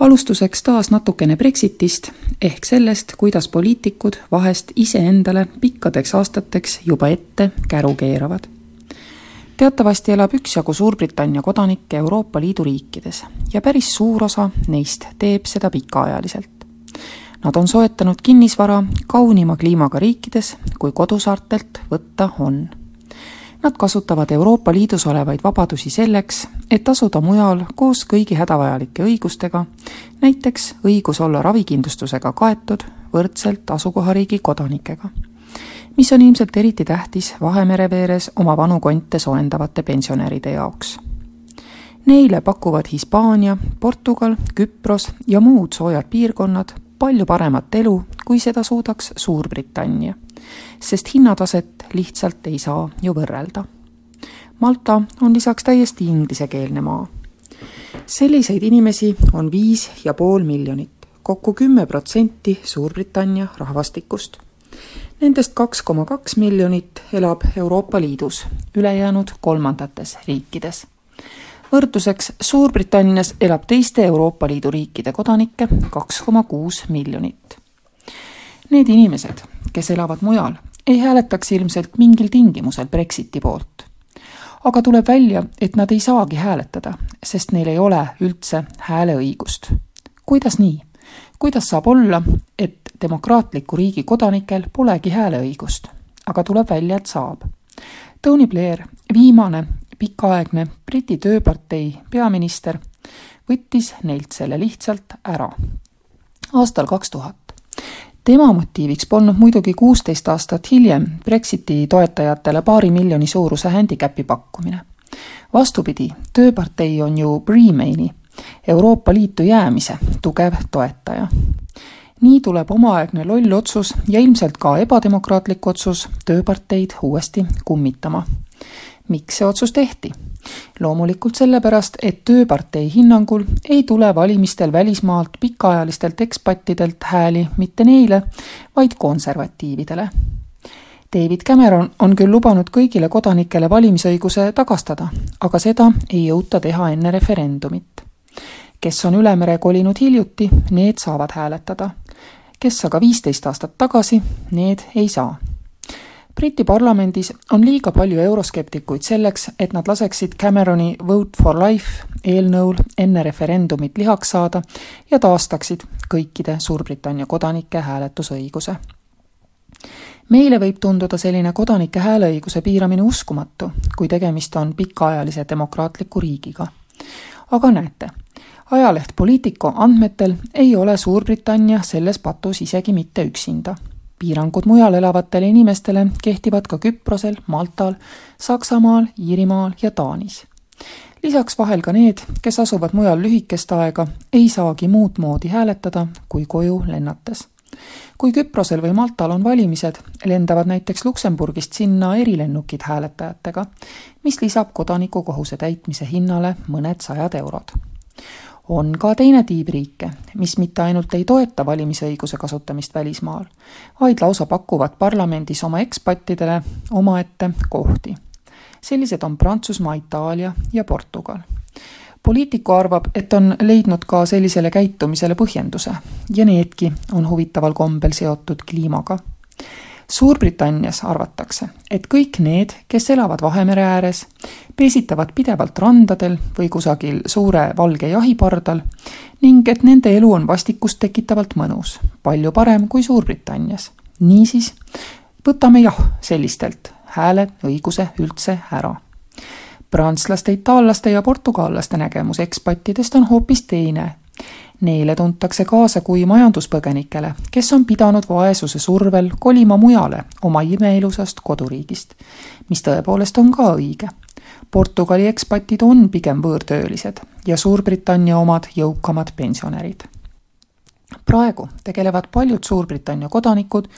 alustuseks taas natukene Brexitist ehk sellest, kuidas poliitikud vahest iseendale pikkadeks aastateks juba ette käru keeravad. teatavasti elab üksjagu Suurbritannia kodanikke Euroopa Liidu riikides ja päris suur osa neist teeb seda pikaajaliselt. Nad on soetanud kinnisvara kaunima kliimaga riikides, kui kodusaartelt võtta on Nad kasutavad Euroopa Liidus olevaid vabadusi selleks, et asuda mujal koos kõigi hädavajalike õigustega, näiteks õigus olla ravikindlustusega kaetud võrdselt asukohariigi kodanikega. mis on ilmselt eriti tähtis Vahemere veeres oma vanu konte soojendavate pensionäride jaoks. Neile pakuvad Hispaania, Portugal, Küpros ja muud soojad piirkonnad palju paremat elu, kui seda suudaks Suurbritannia sest hinnataset lihtsalt ei saa ju võrrelda. Malta on lisaks täiesti inglisekeelne maa. selliseid inimesi on viis ja pool miljonit, kokku kümme protsenti Suurbritannia rahvastikust. Nendest kaks koma kaks miljonit elab Euroopa Liidus, ülejäänud kolmandates riikides võrdluseks Suurbritannias elab teiste Euroopa Liidu riikide kodanikke kaks koma kuus miljonit. Need inimesed, kes elavad mujal, ei hääletaks ilmselt mingil tingimusel Brexiti poolt. aga tuleb välja, et nad ei saagi hääletada, sest neil ei ole üldse hääleõigust. kuidas nii? kuidas saab olla, et demokraatliku riigi kodanikel polegi hääleõigust? aga tuleb välja, et saab. Tony Blair, viimane pikaaegne Briti tööpartei peaminister, võttis neilt selle lihtsalt ära. aastal kaks tuhat tema motiiviks polnud muidugi kuusteist aastat hiljem Brexiti toetajatele paari miljoni suuruse handicapi pakkumine. vastupidi, tööpartei on ju Remaini, Euroopa Liitu jäämise tugev toetaja. nii tuleb omaaegne loll otsus ja ilmselt ka ebademokraatlik otsus tööparteid uuesti kummitama. Miks see otsus tehti? loomulikult sellepärast, et Tööpartei hinnangul ei tule valimistel välismaalt pikaajalistelt ekspattidelt hääli mitte neile, vaid konservatiividele. David Cameron on küll lubanud kõigile kodanikele valimisõiguse tagastada, aga seda ei jõuta teha enne referendumit. kes on üle mere kolinud hiljuti, need saavad hääletada. kes aga viisteist aastat tagasi, need ei saa Briti parlamendis on liiga palju euroskeptikuid selleks, et nad laseksid Cameroni Vote for Life eelnõul enne referendumit lihaks saada ja taastaksid kõikide Suurbritannia kodanike hääletusõiguse. meile võib tunduda selline kodanike hääleõiguse piiramine uskumatu, kui tegemist on pikaajalise demokraatliku riigiga. aga näete, ajaleht Politico andmetel ei ole Suurbritannia selles patus isegi mitte üksinda piirangud mujal elavatele inimestele kehtivad ka Küprosel, Maltal, Saksamaal, Iirimaal ja Taanis. lisaks vahel ka need, kes asuvad mujal lühikest aega, ei saagi muud moodi hääletada kui koju lennates. kui Küprosel või Maltal on valimised, lendavad näiteks Luksemburgist sinna erilennukid hääletajatega, mis lisab kodanikukohuse täitmise hinnale mõned sajad eurod on ka teine tiib riike, mis mitte ainult ei toeta valimisõiguse kasutamist välismaal, vaid lausa pakuvad parlamendis oma ekspattidele omaette kohti. sellised on Prantsusmaa, Itaalia ja Portugal. poliitiku arvab, et on leidnud ka sellisele käitumisele põhjenduse ja needki on huvitaval kombel seotud kliimaga Suurbritannias arvatakse, et kõik need, kes elavad Vahemere ääres, peesitavad pidevalt randadel või kusagil suure valge jahipardal ning et nende elu on vastikust tekitavalt mõnus, palju parem kui Suurbritannias. niisiis, võtame jah sellistelt hääle õiguse üldse ära prantslaste, itaallaste ja portugallaste nägemus ekspattidest on hoopis teine Neile tuntakse kaasa kui majanduspõgenikele, kes on pidanud vaesuse survel kolima mujale oma imeilusast koduriigist, mis tõepoolest on ka õige. Portugali ekspatid on pigem võõrtöölised ja Suurbritannia omad jõukamad pensionärid. praegu tegelevad paljud Suurbritannia kodanikud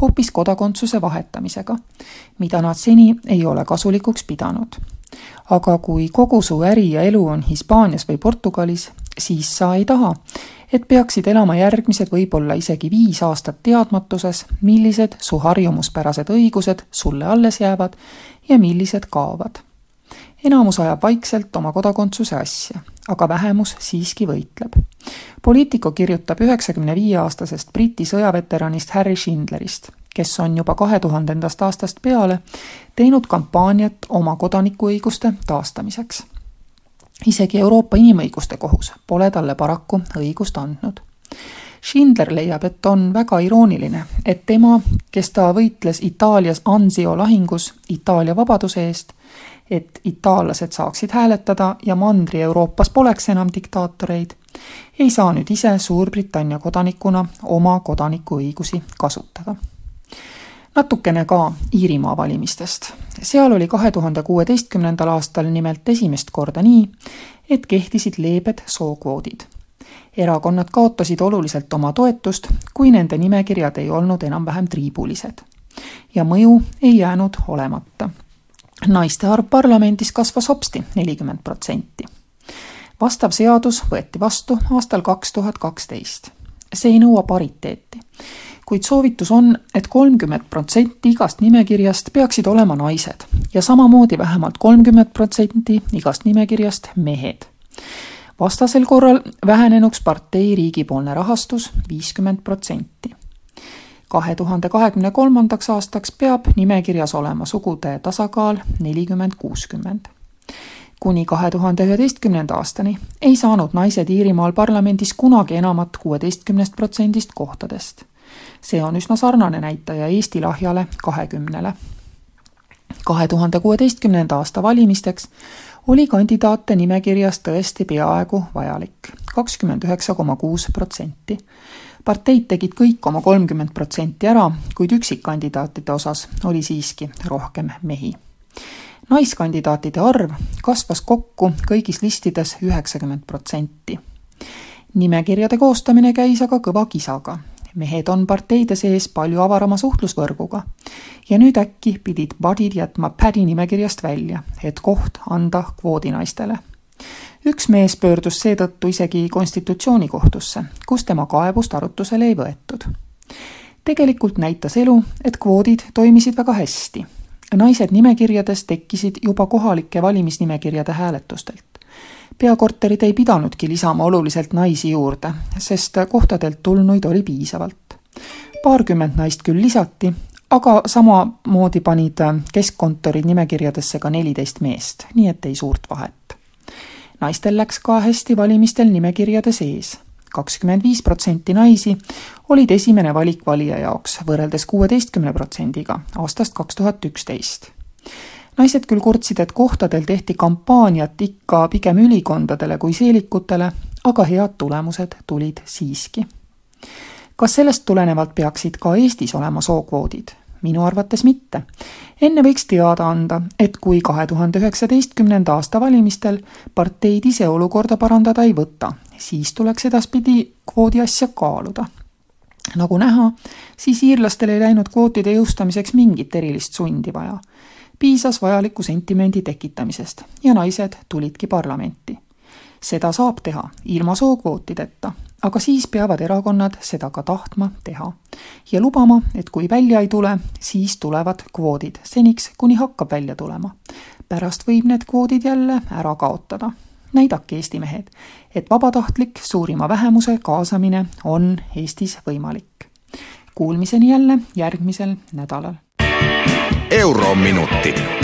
hoopis kodakondsuse vahetamisega, mida nad seni ei ole kasulikuks pidanud. aga kui kogu su äri ja elu on Hispaanias või Portugalis, siis sa ei taha, et peaksid elama järgmised võib-olla isegi viis aastat teadmatuses, millised su harjumuspärased õigused sulle alles jäävad ja millised kaovad. enamus ajab vaikselt oma kodakondsuse asja, aga vähemus siiski võitleb. Politico kirjutab üheksakümne viie aastasest Briti sõjaveteranist Harry Schindlerist, kes on juba kahe tuhandendast aastast peale teinud kampaaniat oma kodanikuõiguste taastamiseks isegi Euroopa Inimõiguste Kohus pole talle paraku õigust andnud. Schindler leiab, et on väga irooniline, et tema, kes ta võitles Itaalias Anzio lahingus Itaalia vabaduse eest, et itaallased saaksid hääletada ja Mandri-Euroopas poleks enam diktaatoreid, ei saa nüüd ise Suurbritannia kodanikuna oma kodanikuõigusi kasutada natukene ka Iirimaa valimistest. seal oli kahe tuhande kuueteistkümnendal aastal nimelt esimest korda nii, et kehtisid leebed sookvoodid. erakonnad kaotasid oluliselt oma toetust, kui nende nimekirjad ei olnud enam-vähem triibulised. ja mõju ei jäänud olemata. naiste arv parlamendis kasvas hopsti nelikümmend protsenti. vastav seadus võeti vastu aastal kaks tuhat kaksteist. see ei nõua pariteeti kuid soovitus on, et kolmkümmend protsenti igast nimekirjast peaksid olema naised ja samamoodi vähemalt kolmkümmend protsenti igast nimekirjast mehed. vastasel korral vähenenuks partei riigipoolne rahastus viiskümmend protsenti. kahe tuhande kahekümne kolmandaks aastaks peab nimekirjas olema sugude tasakaal nelikümmend kuuskümmend kuni kahe tuhande üheteistkümnenda aastani ei saanud naised Iirimaal parlamendis kunagi enamat kuueteistkümnest protsendist kohtadest see on üsna sarnane näitaja Eesti lahjale kahekümnele. kahe tuhande kuueteistkümnenda aasta valimisteks oli kandidaate nimekirjas tõesti peaaegu vajalik, kakskümmend üheksa koma kuus protsenti. parteid tegid kõik oma kolmkümmend protsenti ära, kuid üksikkandidaatide osas oli siiski rohkem mehi naiskandidaatide arv kasvas kokku kõigis listides üheksakümmend protsenti. nimekirjade koostamine käis aga kõva kisaga mehed on parteide sees palju avarama suhtlusvõrguga. ja nüüd äkki pidid budid jätma Paddy nimekirjast välja, et koht anda kvoodinaistele. üks mees pöördus seetõttu isegi konstitutsioonikohtusse, kus tema kaebust arutusele ei võetud. tegelikult näitas elu, et kvoodid toimisid väga hästi. naised nimekirjades tekkisid juba kohalike valimisnimekirjade hääletustelt peakorterid ei pidanudki lisama oluliselt naisi juurde, sest kohtadelt tulnuid oli piisavalt. paarkümmend naist küll lisati, aga samamoodi panid keskkontorid nimekirjadesse ka neliteist meest, nii et ei suurt vahet. naistel läks ka hästi valimistel nimekirjade sees. kakskümmend viis protsenti naisi olid esimene valik valija jaoks, võrreldes kuueteistkümne protsendiga aastast kaks tuhat üksteist naised küll kurtsid, et kohtadel tehti kampaaniat ikka pigem ülikondadele kui seelikutele, aga head tulemused tulid siiski. kas sellest tulenevalt peaksid ka Eestis olema sookvoodid? minu arvates mitte. enne võiks teada anda, et kui kahe tuhande üheksateistkümnenda aasta valimistel parteid ise olukorda parandada ei võta, siis tuleks edaspidi kvoodi asja kaaluda. nagu näha, siis iirlastel ei läinud kvootide jõustamiseks mingit erilist sundi vaja piisas vajaliku sentimendi tekitamisest ja naised tulidki parlamenti. seda saab teha ilma sookvootideta, aga siis peavad erakonnad seda ka tahtma teha ja lubama, et kui välja ei tule, siis tulevad kvoodid, seniks kuni hakkab välja tulema. pärast võib need kvoodid jälle ära kaotada. näidake, Eesti mehed, et vabatahtlik suurima vähemuse kaasamine on Eestis võimalik. Kuulmiseni jälle järgmisel nädalal Eurominutid